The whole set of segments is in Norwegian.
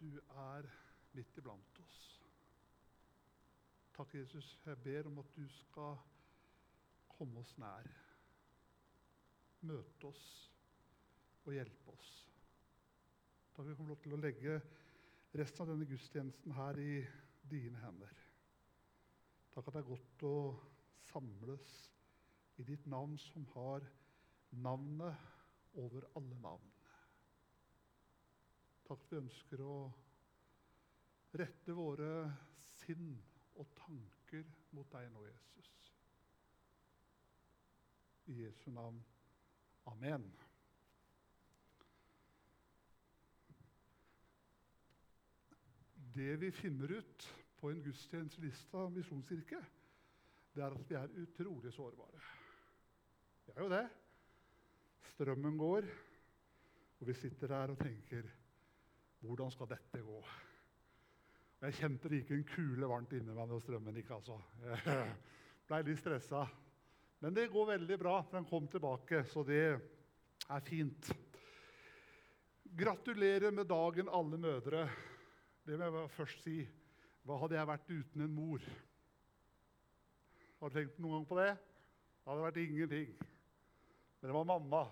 du er midt iblant oss. Takk, Jesus. Jeg ber om at du skal komme oss nær. Møte oss og hjelpe oss. Takk vi kommer til å legge resten av denne gudstjenesten her i dine hender. Takk at det er godt å samles i ditt navn, som har navnet over alle navn. At vi ønsker å rette våre sinn og tanker mot deg nå, Jesus. I Jesu navn. Amen. Det vi finner ut på en gudstjenesteliste av Misjonskirke, det er at vi er utrolig sårbare. Vi er jo det. Strømmen går, og vi sitter der og tenker Hvordan skal dette gå? Jeg kjente det gikk en kule varmt inni meg når strømmen gikk. altså. Jeg ble litt stressa. Men det går veldig bra. for han kom tilbake, så det er fint. Gratulerer med dagen, alle mødre. Det må jeg først si. Hva hadde jeg vært uten en mor? Har du tenkt noen gang på det? Det hadde vært ingenting. Men det var mamma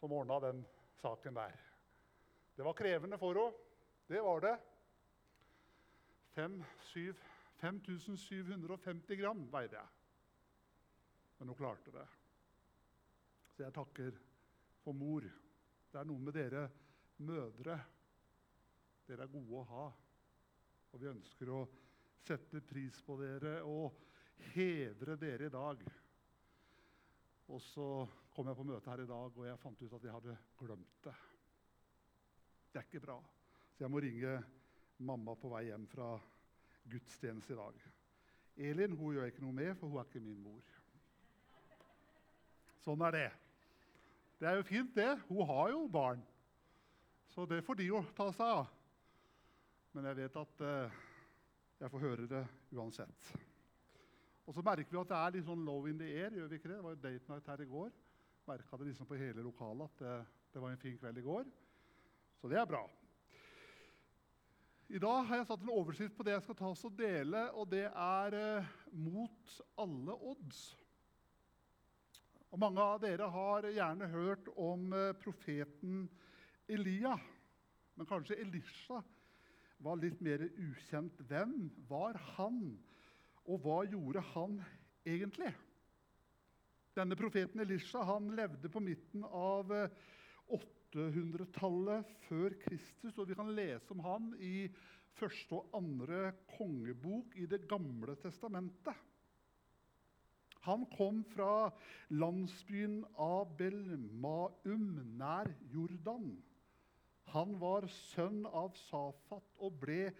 som ordna den saken der. Det var krevende for henne. Det var det. 5750 gram veide jeg. Men hun klarte det. Så jeg takker for mor. Det er noe med dere mødre. Dere er gode å ha. Og vi ønsker å sette pris på dere og hedre dere i dag. Og så kom jeg på møte her i dag, og jeg fant ut at jeg hadde glemt det. Det er ikke bra. Så jeg må ringe mamma på vei hjem fra gudstjeneste i dag. Elin hun gjør ikke noe med, for hun er ikke min mor. Sånn er det. Det er jo fint, det. Hun har jo barn. Så det får de jo ta seg av. Men jeg vet at eh, jeg får høre det uansett. Og så merker vi at det er litt sånn low in the air. gjør vi ikke Det Det var jo date night her i går. Merka det liksom på hele lokalet at det, det var en fin kveld i går. Så det er bra. I dag har jeg satt en overskrift på det jeg skal ta oss og dele, og det er eh, 'Mot alle odds'. Og Mange av dere har gjerne hørt om eh, profeten Elia. Men kanskje Elisha var litt mer ukjent. Hvem var han, og hva gjorde han egentlig? Denne profeten Elisha han levde på midten av eh, 800-tallet før Kristus, og vi kan lese om han i første og andre kongebok i Det gamle testamentet. Han kom fra landsbyen Abel-Maum nær Jordan. Han var sønn av Safat og ble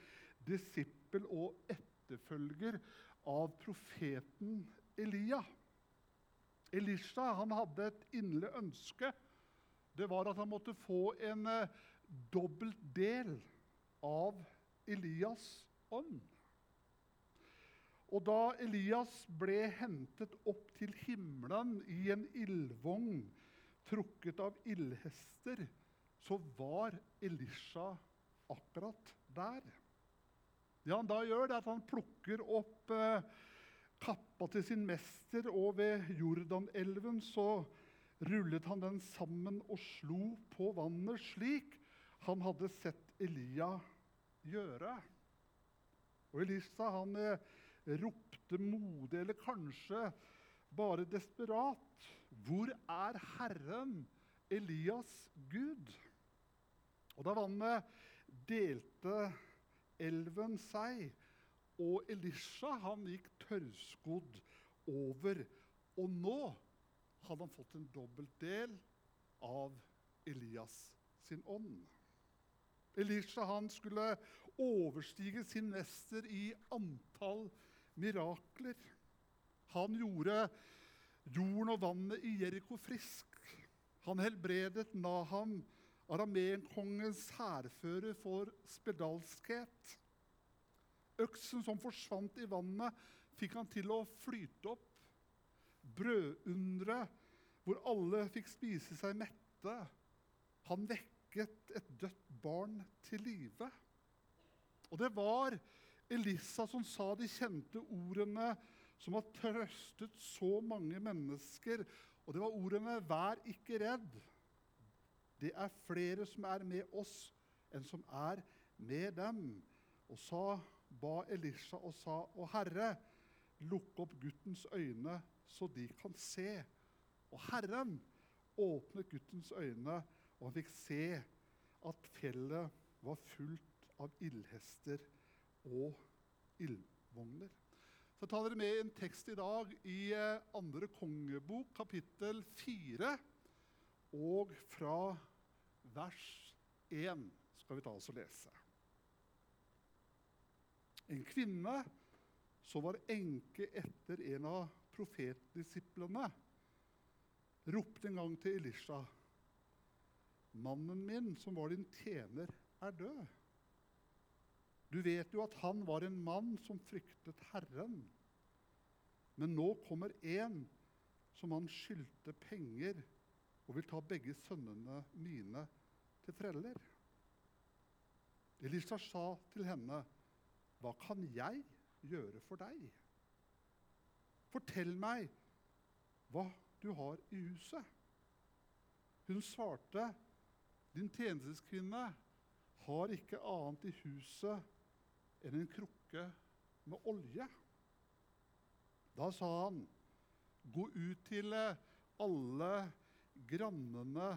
disippel og etterfølger av profeten Elia. Elisha hadde et inderlig ønske det var at han måtte få en eh, dobbelt del av Elias ånd. Og da Elias ble hentet opp til himmelen i en ildvogn trukket av ildhester, så var Elisha akkurat der. Det han da gjør, er at han plukker opp eh, kappa til sin mester, og ved Jordanelven så rullet han den sammen og slo på vannet slik han hadde sett Elia gjøre. Og Elisa han eh, ropte modig, eller kanskje bare desperat, 'Hvor er Herren, Elias Gud?' Og da vannet delte elven seg, og Elisha han gikk tørrskodd over. Og nå hadde han fått en dobbelt del av Elias sin ånd. Elisha han skulle overstige sin mester i antall mirakler. Han gjorde jorden og vannet i Jeriko frisk. Han helbredet Naham, arameenkongens hærfører, for spedalskhet. Øksen som forsvant i vannet, fikk han til å flyte opp brødundre hvor alle fikk spise seg mette. Han vekket et dødt barn til live. Og det var Elisa som sa de kjente ordene som har trøstet så mange mennesker. Og det var ordene 'Vær ikke redd'. Det er flere som er med oss, enn som er med dem. Og så ba Elisha og sa, 'Å Herre, lukk opp guttens øyne, så de kan se.' Og Herren åpnet guttens øyne, og han fikk se at fjellet var fullt av ildhester og ildvogner. Så tar dere med en tekst i dag i eh, andre kongebok, kapittel 4, og fra vers 1 skal vi ta oss og lese. En kvinne som var enke etter en av profetdisiplene, ropte en gang til Elisha.: Mannen min, som var din tjener, er død. Du vet jo at han var en mann som fryktet Herren. Men nå kommer en som han skyldte penger, og vil ta begge sønnene mine til treller. Elisa sa til henne, 'Hva kan jeg gjøre for deg?' 'Fortell meg hva du har i huset.' Hun svarte, 'Din tjenesteskvinne har ikke annet i huset enn en krukke med olje. Da sa han, 'Gå ut til alle grannene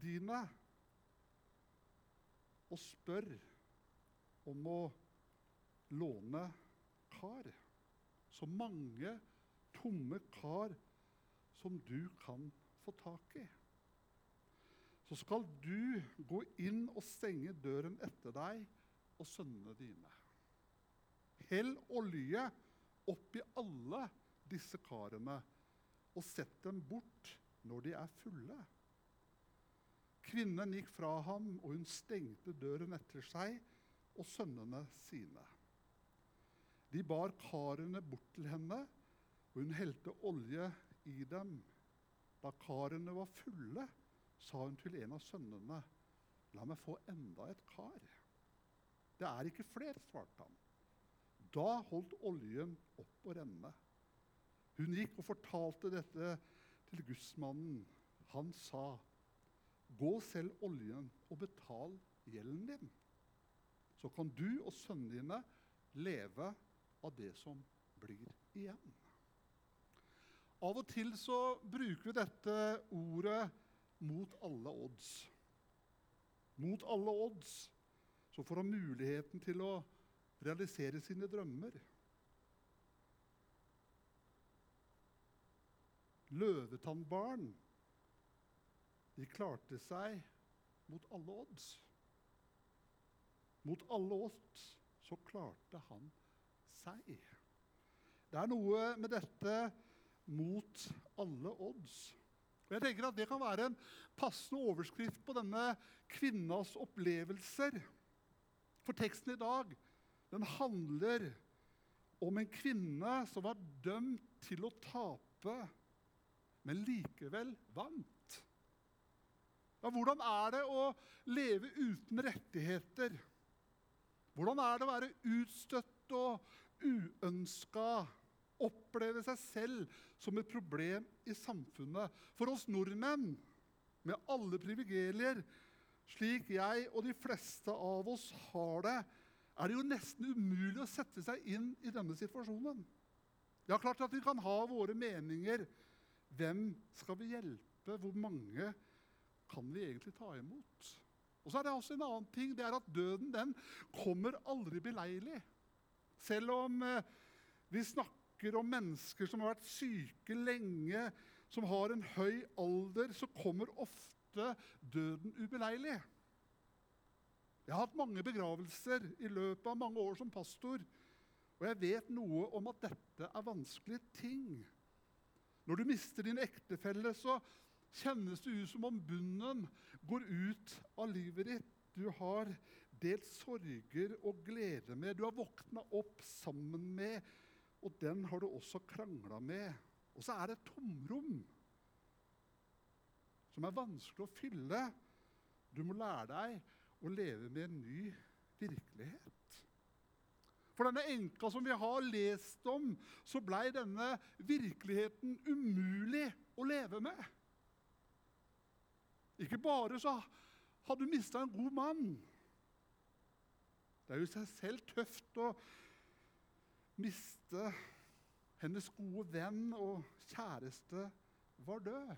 dine og spør om å låne kar.' Så mange tomme kar som du kan få tak i. Så skal du gå inn og stenge døren etter deg og sønnene dine. Hell olje oppi alle disse karene og sett dem bort når de er fulle. Kvinnen gikk fra ham, og hun stengte døren etter seg og sønnene sine. De bar karene bort til henne, og hun helte olje i dem. Da karene var fulle, sa hun til en av sønnene, 'La meg få enda et kar.' 'Det er ikke flere', svarte han. Da holdt oljen opp å renne. Hun gikk og fortalte dette til gudsmannen. Han sa, 'Gå selv oljen og betal gjelden din.' Så kan du og sønnene dine leve av det som blir igjen. Av og til så bruker vi dette ordet mot alle odds. Mot alle odds så får han muligheten til å realisere sine drømmer. Løvetannbarn de klarte seg mot alle odds. Mot alle odds så klarte han seg. Det er noe med dette mot alle odds. Og jeg tenker at Det kan være en passende overskrift på denne kvinnas opplevelser. For teksten i dag den handler om en kvinne som var dømt til å tape, men likevel vant. Ja, hvordan er det å leve uten rettigheter? Hvordan er det å være utstøtt og uønska? Oppleve seg selv som et problem i samfunnet. For oss nordmenn, med alle privilegier, slik jeg og de fleste av oss har det, er det jo nesten umulig å sette seg inn i denne situasjonen. Ja, klart at Vi kan ha våre meninger. Hvem skal vi hjelpe? Hvor mange kan vi egentlig ta imot? Og så er det også en annen ting, det er at Døden den kommer aldri beleilig. Selv om eh, vi snakker om mennesker som har vært syke lenge, som har en høy alder, så kommer ofte døden ubeleilig. Jeg har hatt mange begravelser i løpet av mange år som pastor. Og jeg vet noe om at dette er vanskelige ting. Når du mister din ektefelle, så kjennes det ut som om bunnen går ut av livet ditt. Du har delt sorger og glede med. Du har våkna opp sammen med, og den har du også krangla med. Og så er det et tomrom som er vanskelig å fylle. Du må lære deg å leve med en ny virkelighet. For denne enka som vi har lest om, så blei denne virkeligheten umulig å leve med. Ikke bare så hadde du mista en god mann. Det er jo i seg selv tøft å miste hennes gode venn og kjæreste var død.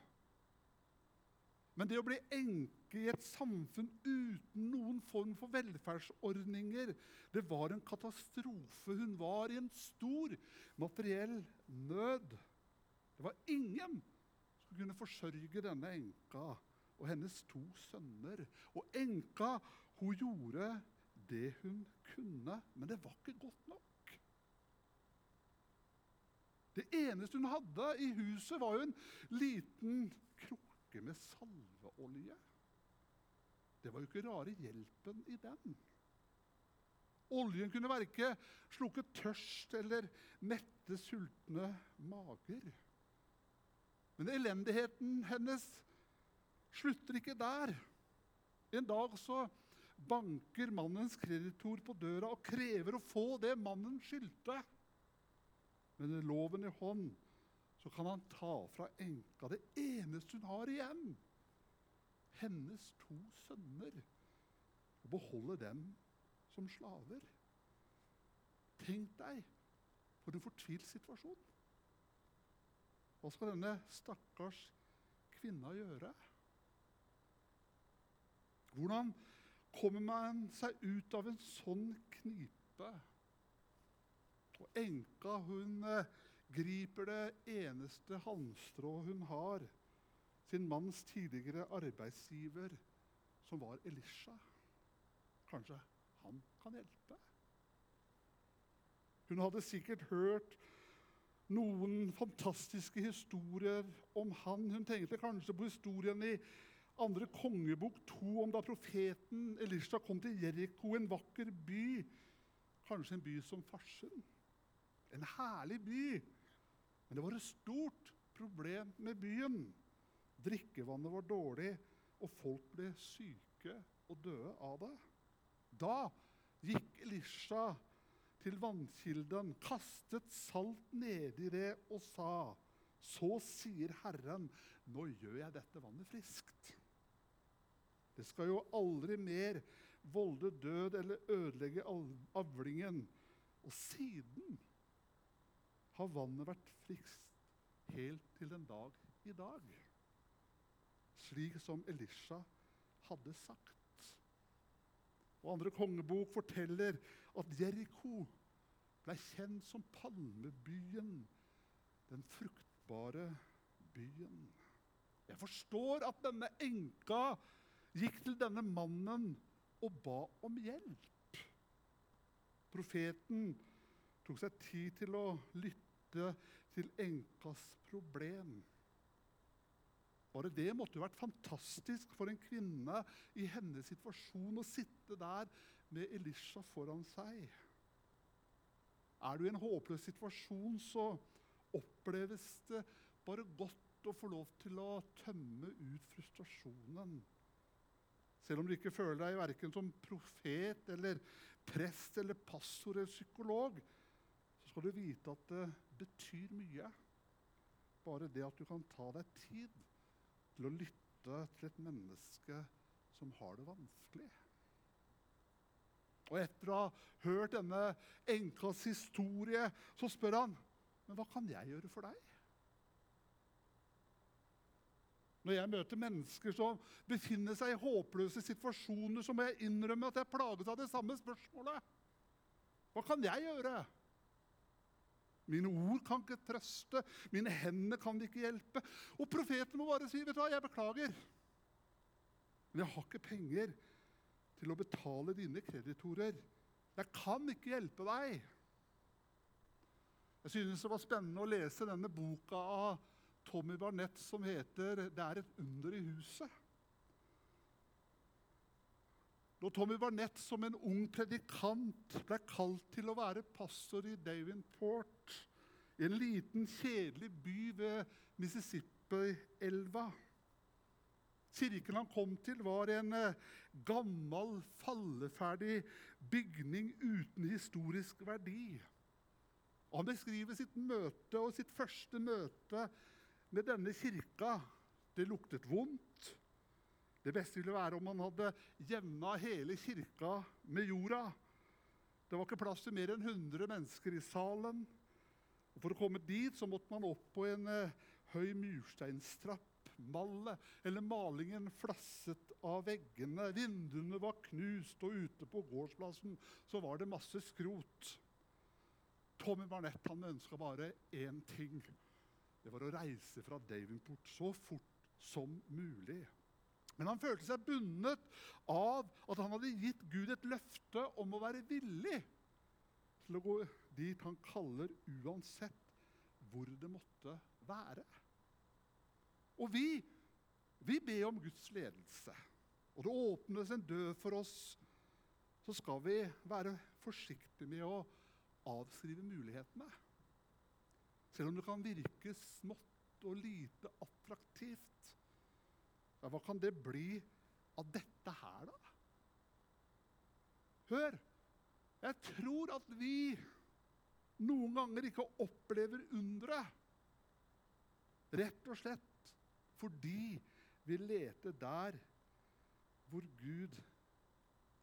Men det å bli enke i et samfunn uten noen form for velferdsordninger, det var en katastrofe. Hun var i en stor materiell nød. Det var ingen som kunne forsørge denne enka og hennes to sønner. Og enka hun gjorde det hun kunne, men det var ikke godt nok. Det eneste hun hadde i huset, var jo en liten krukke med salveolje. Det var jo ikke rare hjelpen i den. Oljen kunne verke slukke tørst eller mette sultne mager. Men elendigheten hennes slutter ikke der. En dag så banker mannens kreditor på døra og krever å få det mannen skyldte. Men med loven i hånd så kan han ta fra enka det eneste hun har igjen, hennes to sønner, og beholde dem som slaver. Tenk deg for en fortvilt situasjon. Hva skal denne stakkars kvinna gjøre? Hvordan kommer man seg ut av en sånn knipe? Og enka hun eh, griper det eneste halmstrå hun har, sin manns tidligere arbeidsgiver, som var Elisha. Kanskje han kan hjelpe? Hun hadde sikkert hørt noen fantastiske historier om han. Hun tenkte kanskje på historien i andre kongebok 2 om da profeten Elisha kom til Jeriko, en vakker by. Kanskje en by som Farsund. En herlig by men det var et stort problem med byen. Drikkevannet var dårlig, og folk ble syke og døde av det. Da gikk Elisha til vannkilden, kastet salt nedi det og sa:" Så sier Herren, nå gjør jeg dette vannet friskt. Det skal jo aldri mer volde død eller ødelegge avlingen. Og siden har vannet vært friskt helt til den dag i dag. Slik som Elisha hadde sagt. Og andre kongebok forteller at Jeriko ble kjent som palmebyen, den fruktbare byen. Jeg forstår at denne enka gikk til denne mannen og ba om hjelp. Profeten tok seg tid til å lytte lytte til enkas problem. Bare det måtte jo vært fantastisk for en kvinne i hennes situasjon å sitte der med Elisha foran seg. Er du i en håpløs situasjon, så oppleves det bare godt å få lov til å tømme ut frustrasjonen. Selv om du ikke føler deg verken som profet eller prest eller passord eller psykolog, skal du vite at det betyr mye. Bare det at du kan ta deg tid til å lytte til et menneske som har det vanskelig. Og etter å ha hørt denne enkas historie, så spør han men hva kan jeg gjøre for deg. Når jeg møter mennesker som befinner seg i håpløse situasjoner, så må jeg innrømme at jeg plages av det samme spørsmålet. Hva kan jeg gjøre? Mine ord kan ikke trøste, mine hender kan ikke hjelpe. Og profeten må bare si, 'Vet du hva, jeg beklager, men jeg har ikke penger til å betale dine kreditorer. Jeg kan ikke hjelpe deg.' Jeg synes det var spennende å lese denne boka av Tommy Barnett som heter 'Det er et under i huset'. Når Tommy Barnett som en ung predikant ble kalt til å være pastor i Davenport, en liten, kjedelig by ved Mississippi-elva Kirken han kom til, var en eh, gammel, falleferdig bygning uten historisk verdi. Han beskriver sitt møte og sitt første møte med denne kirka. Det luktet vondt. Det beste ville være om man hadde jevna hele kirka med jorda. Det var ikke plass til mer enn 100 mennesker i salen. Og for å komme dit så måtte man opp på en eh, høy mursteinstrapp. Malle, eller malingen flasset av veggene. Vinduene var knust, og ute på gårdsplassen så var det masse skrot. Tommy Barnett han ønska bare én ting. Det var å reise fra Davenport så fort som mulig. Men han følte seg bundet av at han hadde gitt Gud et løfte om å være villig til å gå dit han kaller uansett hvor det måtte være. Og vi, vi ber om Guds ledelse. Og det åpnes en død for oss. Så skal vi være forsiktige med å avskrive mulighetene. Selv om det kan virke smått og lite attraktivt. Ja, hva kan det bli av dette her, da? Hør! Jeg tror at vi noen ganger ikke opplever underet. Rett og slett fordi vi leter der hvor Gud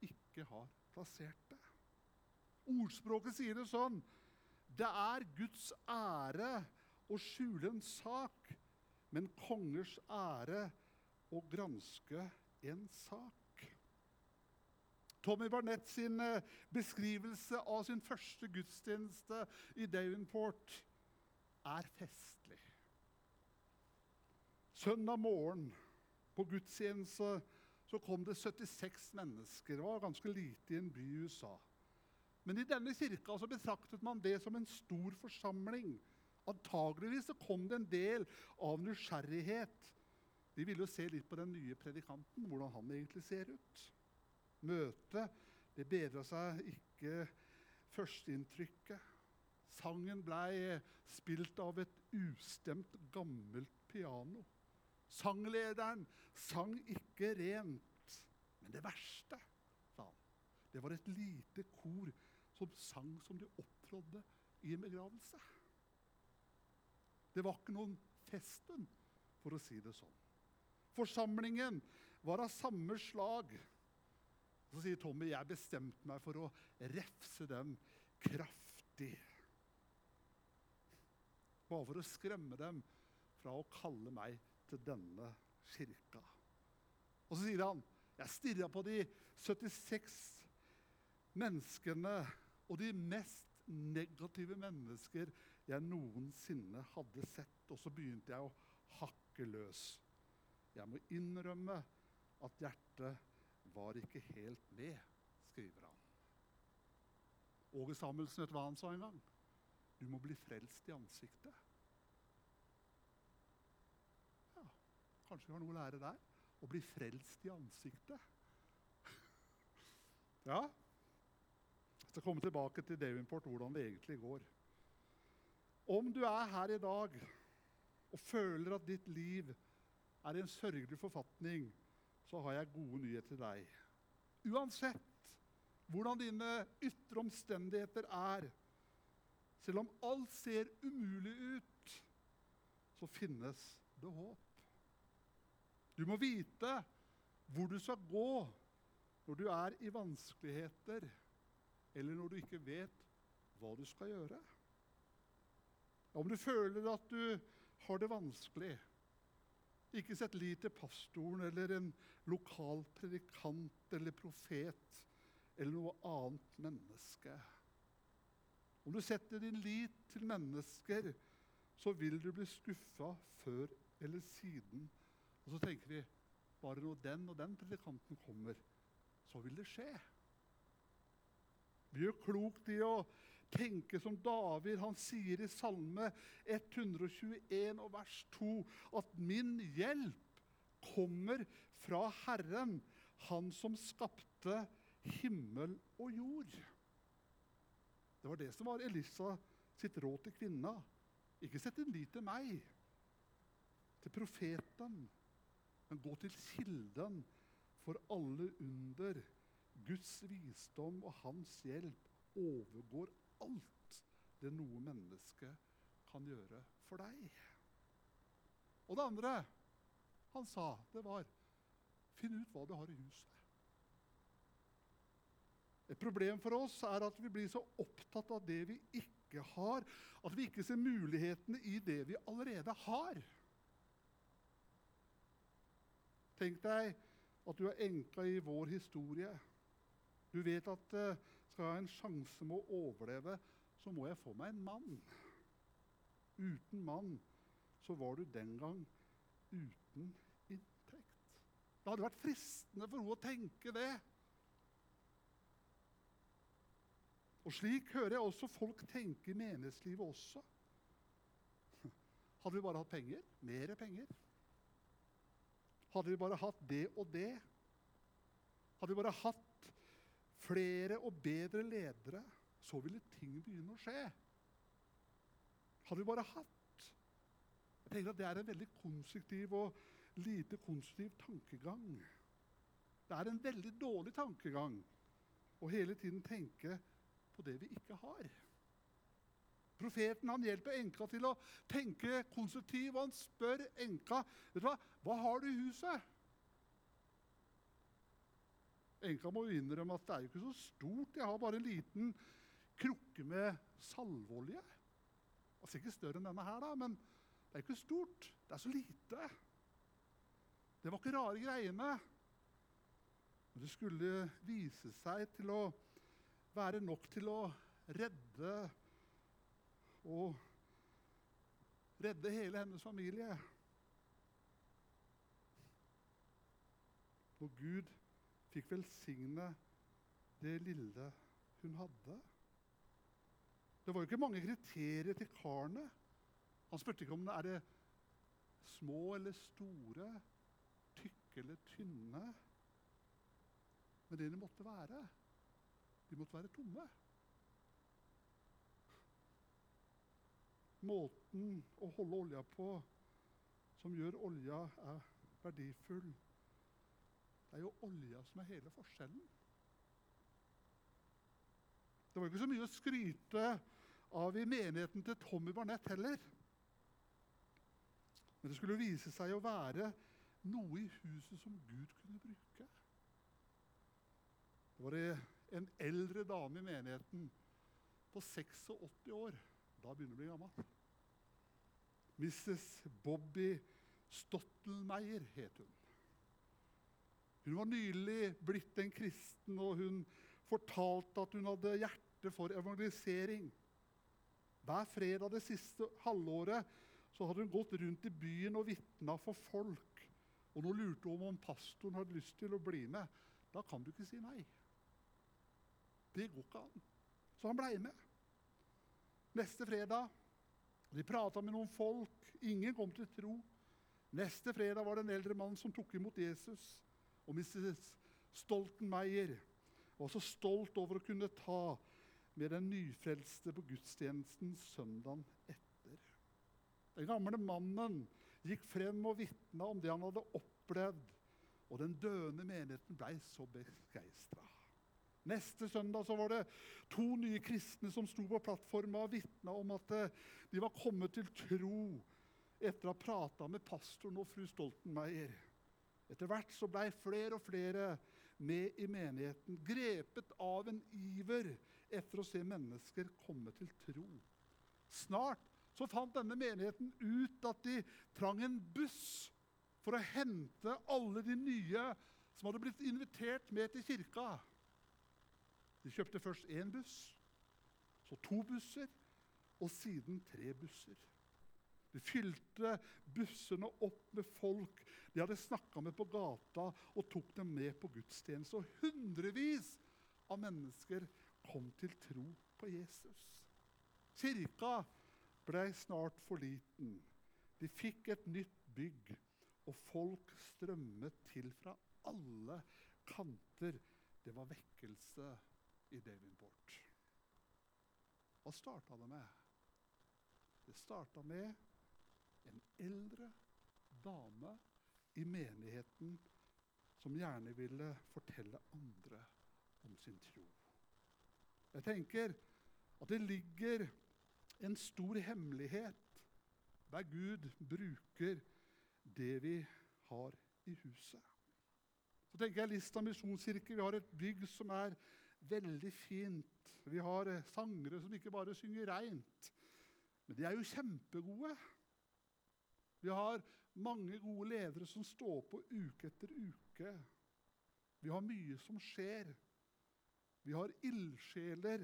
ikke har plassert det. Ordspråket sier det sånn Det er Guds ære å skjule en sak, men kongers ære å granske en sak. Tommy Barnett sin eh, beskrivelse av sin første gudstjeneste i Davenport er festlig. Søndag morgen på gudstjeneste så kom det 76 mennesker. Det var ganske lite i en by i USA. Men i denne kirka så betraktet man det som en stor forsamling. Antageligvis så kom det en del av nysgjerrighet. De ville jo se litt på den nye predikanten, hvordan han egentlig ser ut. Møtet det bedra seg ikke førsteinntrykket. Sangen blei spilt av et ustemt, gammelt piano. Sanglederen sang ikke rent. Men det verste, sa han, det var et lite kor som sang som de opptrådde i en begravelse. Det var ikke noen festen, for å si det sånn. Forsamlingen var av samme slag. Så sier Tommy jeg bestemte meg for å refse dem kraftig. Bare for å skremme dem fra å kalle meg til denne kirka. Og så sier han jeg stirra på de 76 menneskene og de mest negative mennesker jeg noensinne hadde sett. Og så begynte jeg å hakke løs. Jeg må innrømme at hjertet var ikke helt med, skriver han. Åge Samuelsen, vet hva han sa en gang? Du må bli frelst i ansiktet. Ja, kanskje vi har noe å lære der? Å bli frelst i ansiktet. ja, jeg skal komme tilbake til Davenport, hvordan det egentlig går. Om du er her i dag og føler at ditt liv er i en sørgelig forfatning, så har jeg gode nyheter til deg. Uansett hvordan dine ytre omstendigheter er, selv om alt ser umulig ut, så finnes det håp. Du må vite hvor du skal gå når du er i vanskeligheter eller når du ikke vet hva du skal gjøre. Om du føler at du har det vanskelig, ikke sett lit til pastoren eller en lokal predikant eller profet eller noe annet menneske. Om du setter din lit til mennesker, så vil du bli skuffa før eller siden. Og så tenker vi bare når den og den predikanten kommer, så vil det skje. Vi gjør klokt i å tenke som David. Han sier i Salme 121 og vers 2 at 'min hjelp kommer fra Herren, Han som skapte himmel og jord'. Det var det som var Elisa sitt råd til kvinna. Ikke sett en lit til meg, til profeten. Men gå til kilden for alle under. Guds visdom og hans hjelp overgår alt det noe menneske kan gjøre for deg. Og det andre han sa, det var Finn ut hva du har i huset. Et problem for oss er at vi blir så opptatt av det vi ikke har, at vi ikke ser mulighetene i det vi allerede har. Tenk deg at du er enka i vår historie. Du vet at uh, skal jeg ha en sjanse med å overleve, så må jeg få meg en mann. Uten mann så var du den gang uten inntekt. Det hadde vært fristende for henne å tenke det. Og slik hører jeg også folk tenke i menighetslivet også. Hadde vi bare hatt penger, mer penger Hadde vi bare hatt det og det Hadde vi bare hatt flere og bedre ledere, så ville ting begynne å skje. Hadde vi bare hatt Jeg tenker at Det er en veldig konstruktiv og lite konstruktiv tankegang. Det er en veldig dårlig tankegang å hele tiden tenke på det vi ikke har. Profeten han hjelper enka til å tenke konstruktivt, og han spør enka hva, hva har du i huset. Enka må jo innrømme at det er jo ikke så stort. Jeg har bare en liten krukke med salveolje. Altså ikke større enn denne her, da, men det er ikke stort. Det er så lite. Det var ikke rare greiene. Men det skulle vise seg til å være nok til å redde og redde hele hennes familie. Og Gud fikk velsigne det lille hun hadde. Det var jo ikke mange kriterier til karene. Han spurte ikke om det er det små eller store, tykke eller tynne. Men det de måtte være. De måtte være tomme. Måten å holde olja på som gjør olja er verdifull, det er jo olja som er hele forskjellen. Det var ikke så mye å skryte av i menigheten til Tommy Barnett heller. Men det skulle vise seg å være noe i huset som Gud kunne bruke. Det var en eldre dame i menigheten på 86 år. Da begynner hun å bli gammel. Mrs. Bobby Stottelmeier het hun. Hun var nylig blitt en kristen, og hun fortalte at hun hadde hjerte for evangelisering. Hver fredag det siste halvåret så hadde hun gått rundt i byen og vitna for folk. Og nå lurte hun om pastoren hadde lyst til å bli med. Da kan du ikke si nei. Det går ikke an. Så han blei med. Neste fredag De prata med noen folk. Ingen kom til tro. Neste fredag var det en eldre mann som tok imot Jesus. Og Mrs. Stoltenmeier var så stolt over å kunne ta med den nyfrelste på gudstjenesten søndagen etter. Den gamle mannen gikk frem og vitna om det han hadde opplevd. Og den døende menigheten blei så begeistra. Neste søndag var det to nye kristne som sto på plattforma og vitna om at eh, de var kommet til tro etter å ha prata med pastoren og fru Stoltenmeier. Etter hvert så blei flere og flere med i menigheten, grepet av en iver etter å se mennesker komme til tro. Snart så fant denne menigheten ut at de trang en buss for å hente alle de nye som hadde blitt invitert med til kirka. De kjøpte først én buss, så to busser, og siden tre busser. De fylte bussene opp med folk de hadde snakka med på gata, og tok dem med på gudstjeneste. Og hundrevis av mennesker kom til tro på Jesus. Kirka ble snart for liten. De fikk et nytt bygg, og folk strømmet til fra alle kanter. Det var vekkelse i Davenport. Hva starta det med? Det starta med en eldre dame i menigheten som gjerne ville fortelle andre om sin tro. Jeg tenker at det ligger en stor hemmelighet der Gud bruker det vi har i huset. Så tenker jeg Lista misjonskirke. Vi har et bygg som er veldig fint. Vi har eh, sangere som ikke bare synger reint, men de er jo kjempegode. Vi har mange gode ledere som står på uke etter uke. Vi har mye som skjer. Vi har ildsjeler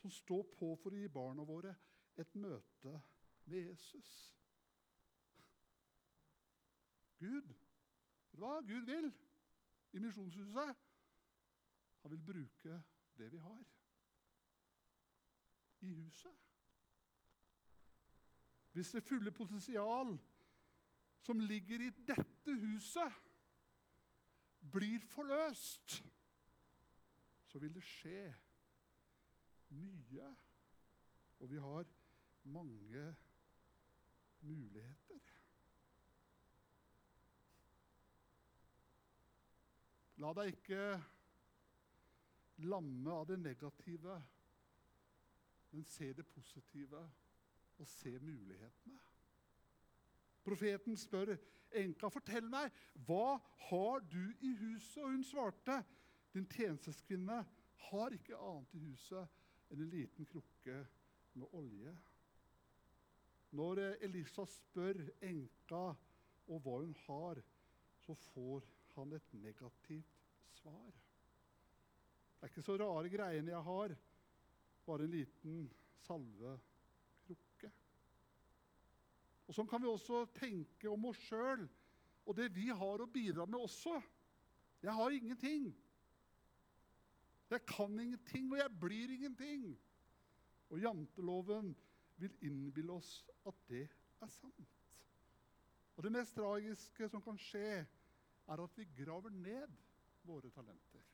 som står på for å gi barna våre et møte med Jesus. Gud, hva Gud vil i Misjonshuset? Han vil bruke det vi har i huset. Hvis det fulle potensial som ligger i dette huset, blir forløst, så vil det skje mye. Og vi har mange muligheter. La deg ikke lamme av det negative, men se det positive og se mulighetene. Profeten spør enka, 'Fortell meg, hva har du i huset?' Og hun svarte, 'Din tjenesteskvinne har ikke annet i huset enn en liten krukke med olje.' Når Elisa spør enka om hva hun har, så får han et negativt svar. Det er ikke så rare greiene jeg har, bare en liten salve og Sånn kan vi også tenke om oss sjøl og det vi har å bidra med også. Jeg har ingenting. Jeg kan ingenting, og jeg blir ingenting. Og janteloven vil innbille oss at det er sant. Og Det mest tragiske som kan skje, er at vi graver ned våre talenter.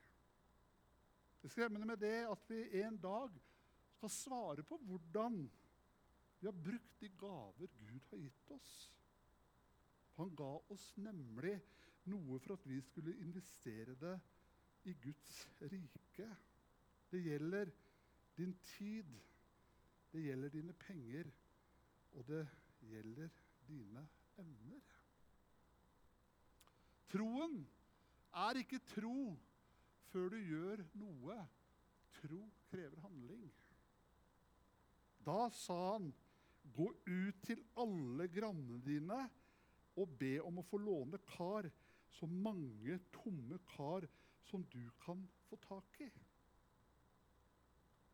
Det skremmende med det at vi en dag skal svare på hvordan vi har brukt de gaver Gud har gitt oss. Han ga oss nemlig noe for at vi skulle investere det i Guds rike. Det gjelder din tid, det gjelder dine penger, og det gjelder dine evner. Troen er ikke tro før du gjør noe. Tro krever handling. Da sa han Gå ut til alle grannene dine og be om å få låne kar, så mange tomme kar som du kan få tak i.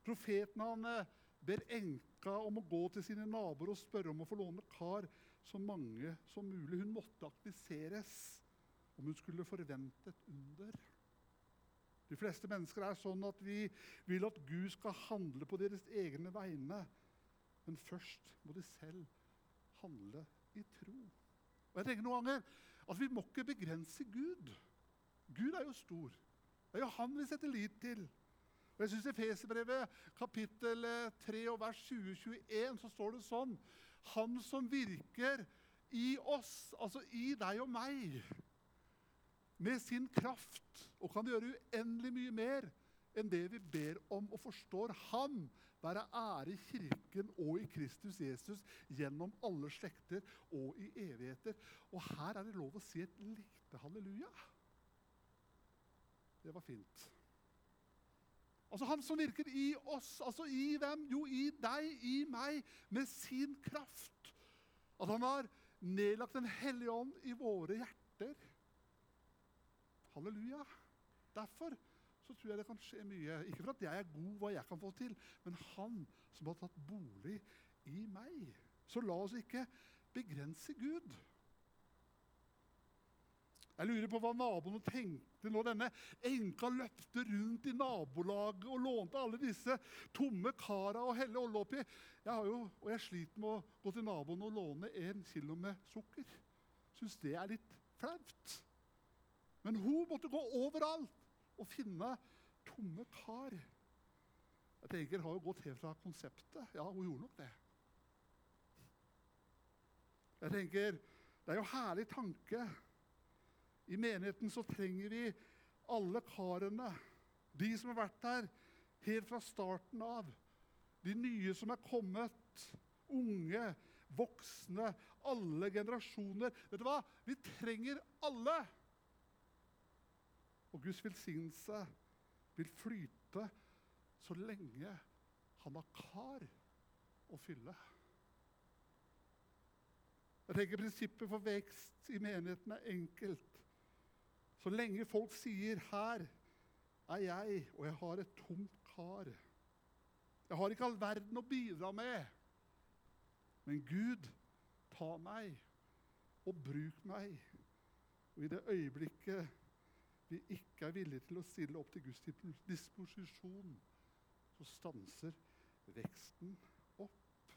Profeten han eh, ber enka om å gå til sine naboer og spørre om å få låne kar så mange som mulig. Hun måtte aktiviseres om hun skulle forvente et under. De fleste mennesker er sånn at vi vil at Gud skal handle på deres egne vegne. Men først må de selv handle i tro. Og jeg tenker noen ganger at Vi må ikke begrense Gud. Gud er jo stor. Det er jo han vi setter lit til. Og jeg synes I Feserbrevet kapittel 3 og vers 20-21 så står det sånn Han som virker i oss, altså i deg og meg, med sin kraft, og kan gjøre uendelig mye mer enn det vi ber om og forstår. Han være ære i Kirken og i Kristus Jesus gjennom alle slekter og i evigheter. Og her er det lov å si et lite halleluja. Det var fint. Altså Han som virker i oss, altså i hvem? Jo, i deg, i meg, med sin kraft. At han har nedlagt Den hellige ånd i våre hjerter. Halleluja. Derfor så tror jeg det kan skje mye. Ikke for at jeg er god hva jeg kan få til, men han som har tatt bolig i meg. Så la oss ikke begrense Gud. Jeg lurer på hva naboene tenkte når denne enka løpte rundt i nabolaget og lånte alle disse tomme kara og helle olje oppi. Jeg har jo, og jeg sliter med å gå til naboen og låne en kilo med sukker. Syns det er litt flaut. Men hun måtte gå overalt å finne tomme kar. Jeg tenker, Har jo gått helt fra konseptet. Ja, hun gjorde nok det. Jeg tenker, Det er jo herlig tanke I menigheten så trenger vi alle karene. De som har vært her helt fra starten av. De nye som er kommet. Unge, voksne, alle generasjoner. Vet du hva? Vi trenger alle. Og Guds velsignelse vil flyte så lenge han har kar å fylle. Jeg tenker Prinsippet for vekst i menigheten er enkelt. Så lenge folk sier 'Her er jeg, og jeg har et tomt kar'. Jeg har ikke all verden å bidra med. Men Gud, ta meg og bruk meg. Og i det øyeblikket vi ikke er villige til å stille opp til Guds disposisjon, så stanser veksten opp.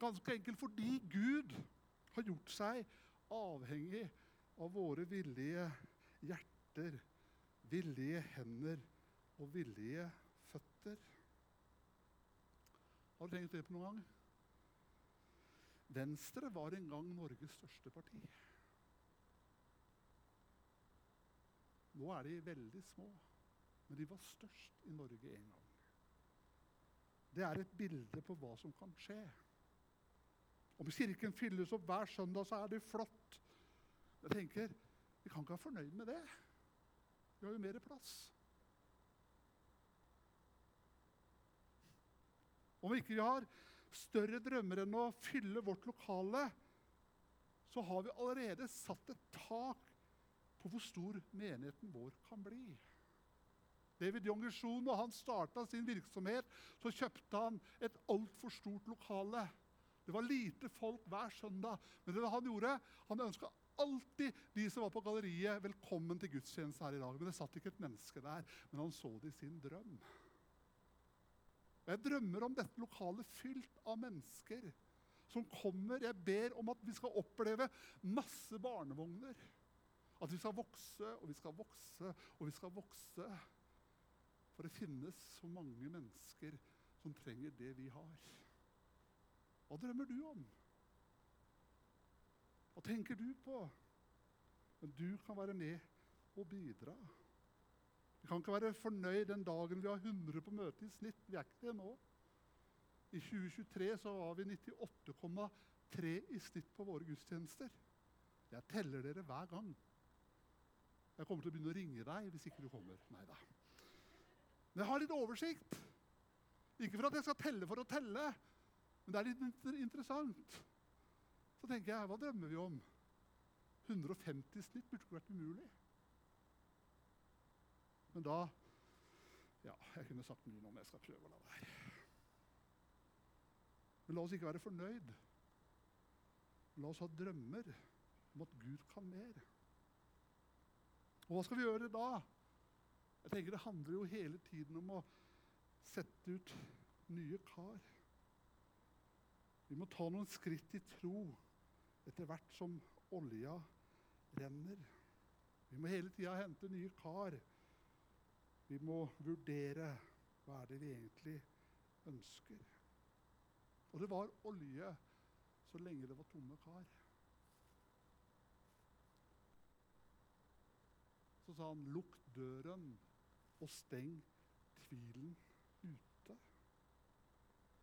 Ganske enkelt fordi Gud har gjort seg avhengig av våre villige hjerter, villige hender og villige føtter. Har du tenkt det på noen gang? Venstre var en gang Norges største parti. Nå er de veldig små, men de var størst i Norge en gang. Det er et bilde på hva som kan skje. Om kirken fylles opp hver søndag, så er det flott. Jeg tenker, Vi kan ikke være fornøyd med det. Vi har jo mer plass. Om vi ikke har større drømmer enn å fylle vårt lokale, så har vi allerede satt et tak på hvor stor menigheten vår kan bli. David Jongersson, da han starta sin virksomhet, så kjøpte han et altfor stort lokale. Det var lite folk hver søndag. Men det han gjorde, han ønska alltid de som var på galleriet, velkommen til gudstjeneste her i dag. Men det satt ikke et menneske der, men han så det i sin drøm. Jeg drømmer om dette lokalet fylt av mennesker som kommer. Jeg ber om at vi skal oppleve masse barnevogner. At vi skal vokse og vi skal vokse og vi skal vokse. For det finnes så mange mennesker som trenger det vi har. Hva drømmer du om? Hva tenker du på? Men du kan være med og bidra. Vi kan ikke være fornøyd den dagen vi har 100 på møte i snitt. Vi er ikke det nå. I 2023 så var vi 98,3 i snitt på våre gudstjenester. Jeg teller dere hver gang. Jeg kommer til å begynne å ringe deg hvis ikke du kommer. Nei da. Men jeg har litt oversikt. Ikke for at jeg skal telle for å telle, men det er litt interessant. Så tenker jeg, hva drømmer vi om? 150 snitt burde ikke vært umulig. Men da Ja, jeg kunne sagt mye men jeg skal prøve å la være. Men la oss ikke være fornøyd. La oss ha drømmer om at Gud kan mer. Og hva skal vi gjøre da? Jeg tenker Det handler jo hele tiden om å sette ut nye kar. Vi må ta noen skritt i tro etter hvert som olja renner. Vi må hele tida hente nye kar. Vi må vurdere hva er det vi egentlig ønsker. Og det var olje så lenge det var tomme kar. Så sa han, 'Lukk døren og steng tvilen ute'.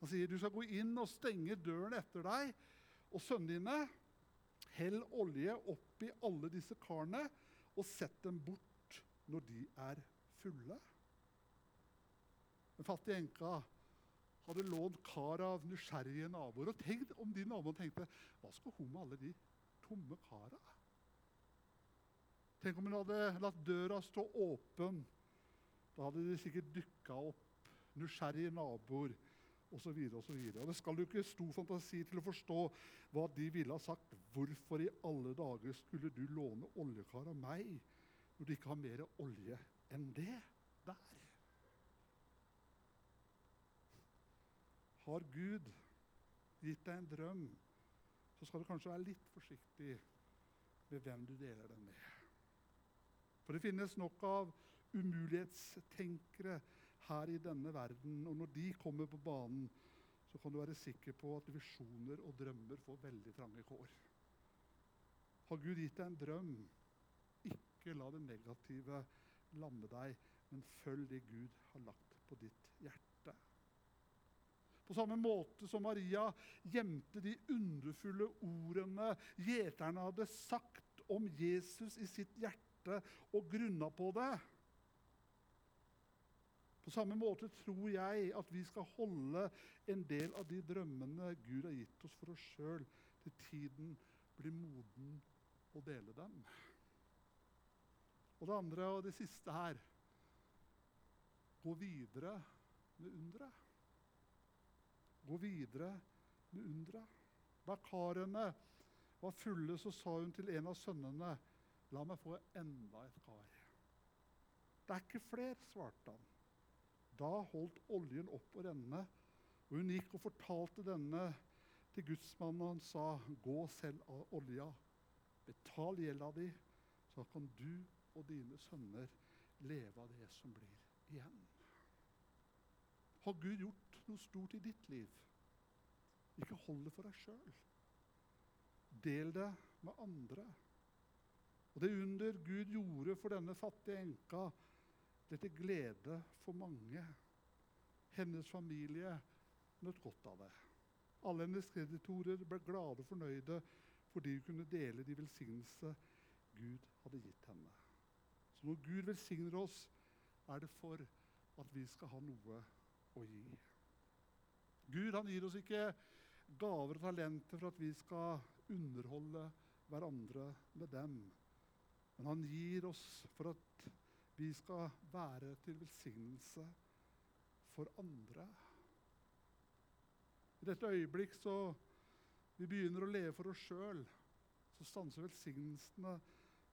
Han sier, 'Du skal gå inn og stenge døren etter deg og sønnene dine.' Hell olje oppi alle disse karene og sett dem bort når de er fulle. Den fattige enka hadde lånt kar av nysgjerrige naboer. Og tenk om de naboene tenkte hva skal hun med alle de tomme kara? Tenk om hun hadde latt døra stå åpen. Da hadde det sikkert dukka opp nysgjerrige naboer osv. Det skal jo ikke stor fantasi til å forstå hva de ville ha sagt. Hvorfor i alle dager skulle du låne oljekar av meg når du ikke har mer olje enn det der? Har Gud gitt deg en drøm, så skal du kanskje være litt forsiktig med hvem du deler den med. For det finnes nok av umulighetstenkere her i denne verden. Og når de kommer på banen, så kan du være sikker på at visjoner og drømmer får veldig trange kår. Har Gud gitt deg en drøm, Ikke la det negative lamme deg, men følg det Gud har lagt på ditt hjerte. På samme måte som Maria gjemte de underfulle ordene gjeterne hadde sagt om Jesus i sitt hjerte, og grunna på det. På samme måte tror jeg at vi skal holde en del av de drømmene Gud har gitt oss for oss sjøl, til tiden blir moden å dele dem. Og det andre og det siste her gå videre med underet. Gå videre med underet. Da karene var fulle, så sa hun til en av sønnene, 'La meg få enda et kar.' 'Det er ikke fler', svarte han. Da holdt oljen opp å renne, og hun gikk og fortalte denne til gudsmannen, og han sa, 'Gå selv av olja, betal gjelda di, så kan du og dine sønner leve av det som blir igjen. Har Gud gjort noe stort i ditt liv? Ikke hold det for deg sjøl. Del det med andre. Og Det under Gud gjorde for denne fattige enka, det er til glede for mange. Hennes familie nøt godt av det. Alle hennes kreditorer ble glade og fornøyde fordi hun kunne dele de velsignelse Gud hadde gitt henne. Så når Gud velsigner oss, er det for at vi skal ha noe å gi. Gud han gir oss ikke gaver og talenter for at vi skal underholde hverandre med dem. Men han gir oss for at vi skal være til velsignelse for andre. I dette øyeblikk så vi begynner å leve for oss sjøl, så stanser velsignelsene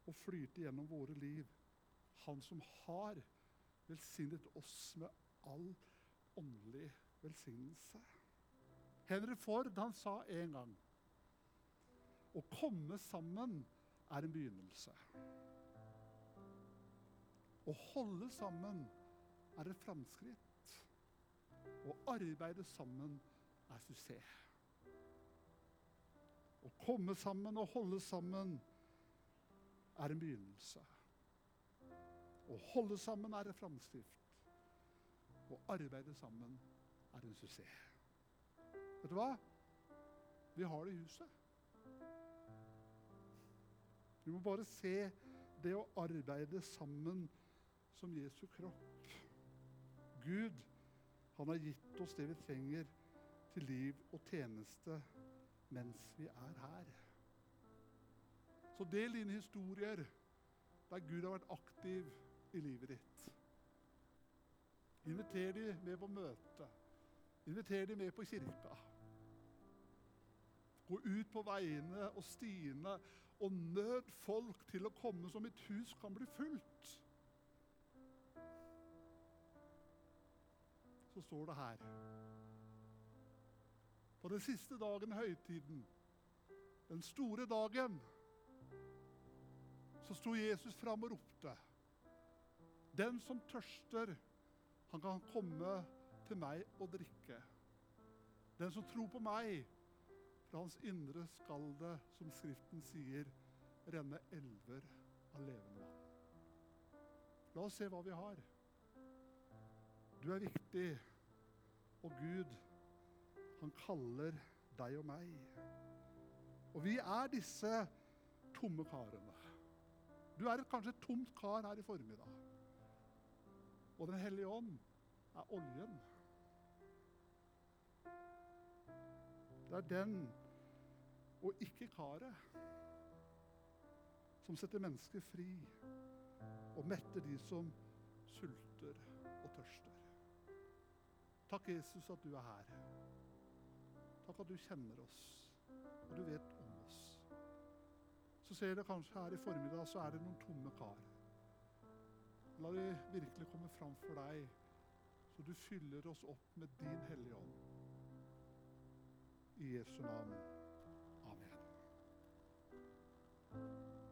å flyte gjennom våre liv. Han som har velsignet oss med all åndelig velsignelse. Henry Ford han sa en gang å komme sammen er en begynnelse. Å holde sammen er et framskritt. Å arbeide sammen er suksess. Å komme sammen og holde sammen er en begynnelse. Å holde sammen er et framskritt. Å arbeide sammen er en suksess. Vet du hva? Vi har det i huset. Vi må bare se det å arbeide sammen som Jesu kropp. Gud, han har gitt oss det vi trenger til liv og tjeneste mens vi er her. Så del dine historier der Gud har vært aktiv i livet ditt. Inviter de med på møte. Inviter de med på kirka. Gå ut på veiene og stiene og nød folk til å komme så mitt hus kan bli fullt. Så står det her På den siste dagen i høytiden, den store dagen, så sto Jesus fram og ropte. Den som tørster, han kan komme til meg og drikke. Den som tror på meg, fra hans indre skal det, som Skriften sier, renne elver av levende vann. La oss se hva vi har. Du er viktig, og Gud, han kaller deg og meg. Og vi er disse tomme karene. Du er kanskje et tomt kar her i formiddag. Og Den hellige ånd er oljen. Det er den og ikke karet som setter mennesket fri og metter de som sulter og tørster. Takk, Jesus, at du er her. Takk at du kjenner oss, og du vet om oss. Så ser dere kanskje her i formiddag så er det noen tomme kar. La det virkelig komme fram for deg, så du fyller oss opp med din Hellige Ånd. I Jesu navn.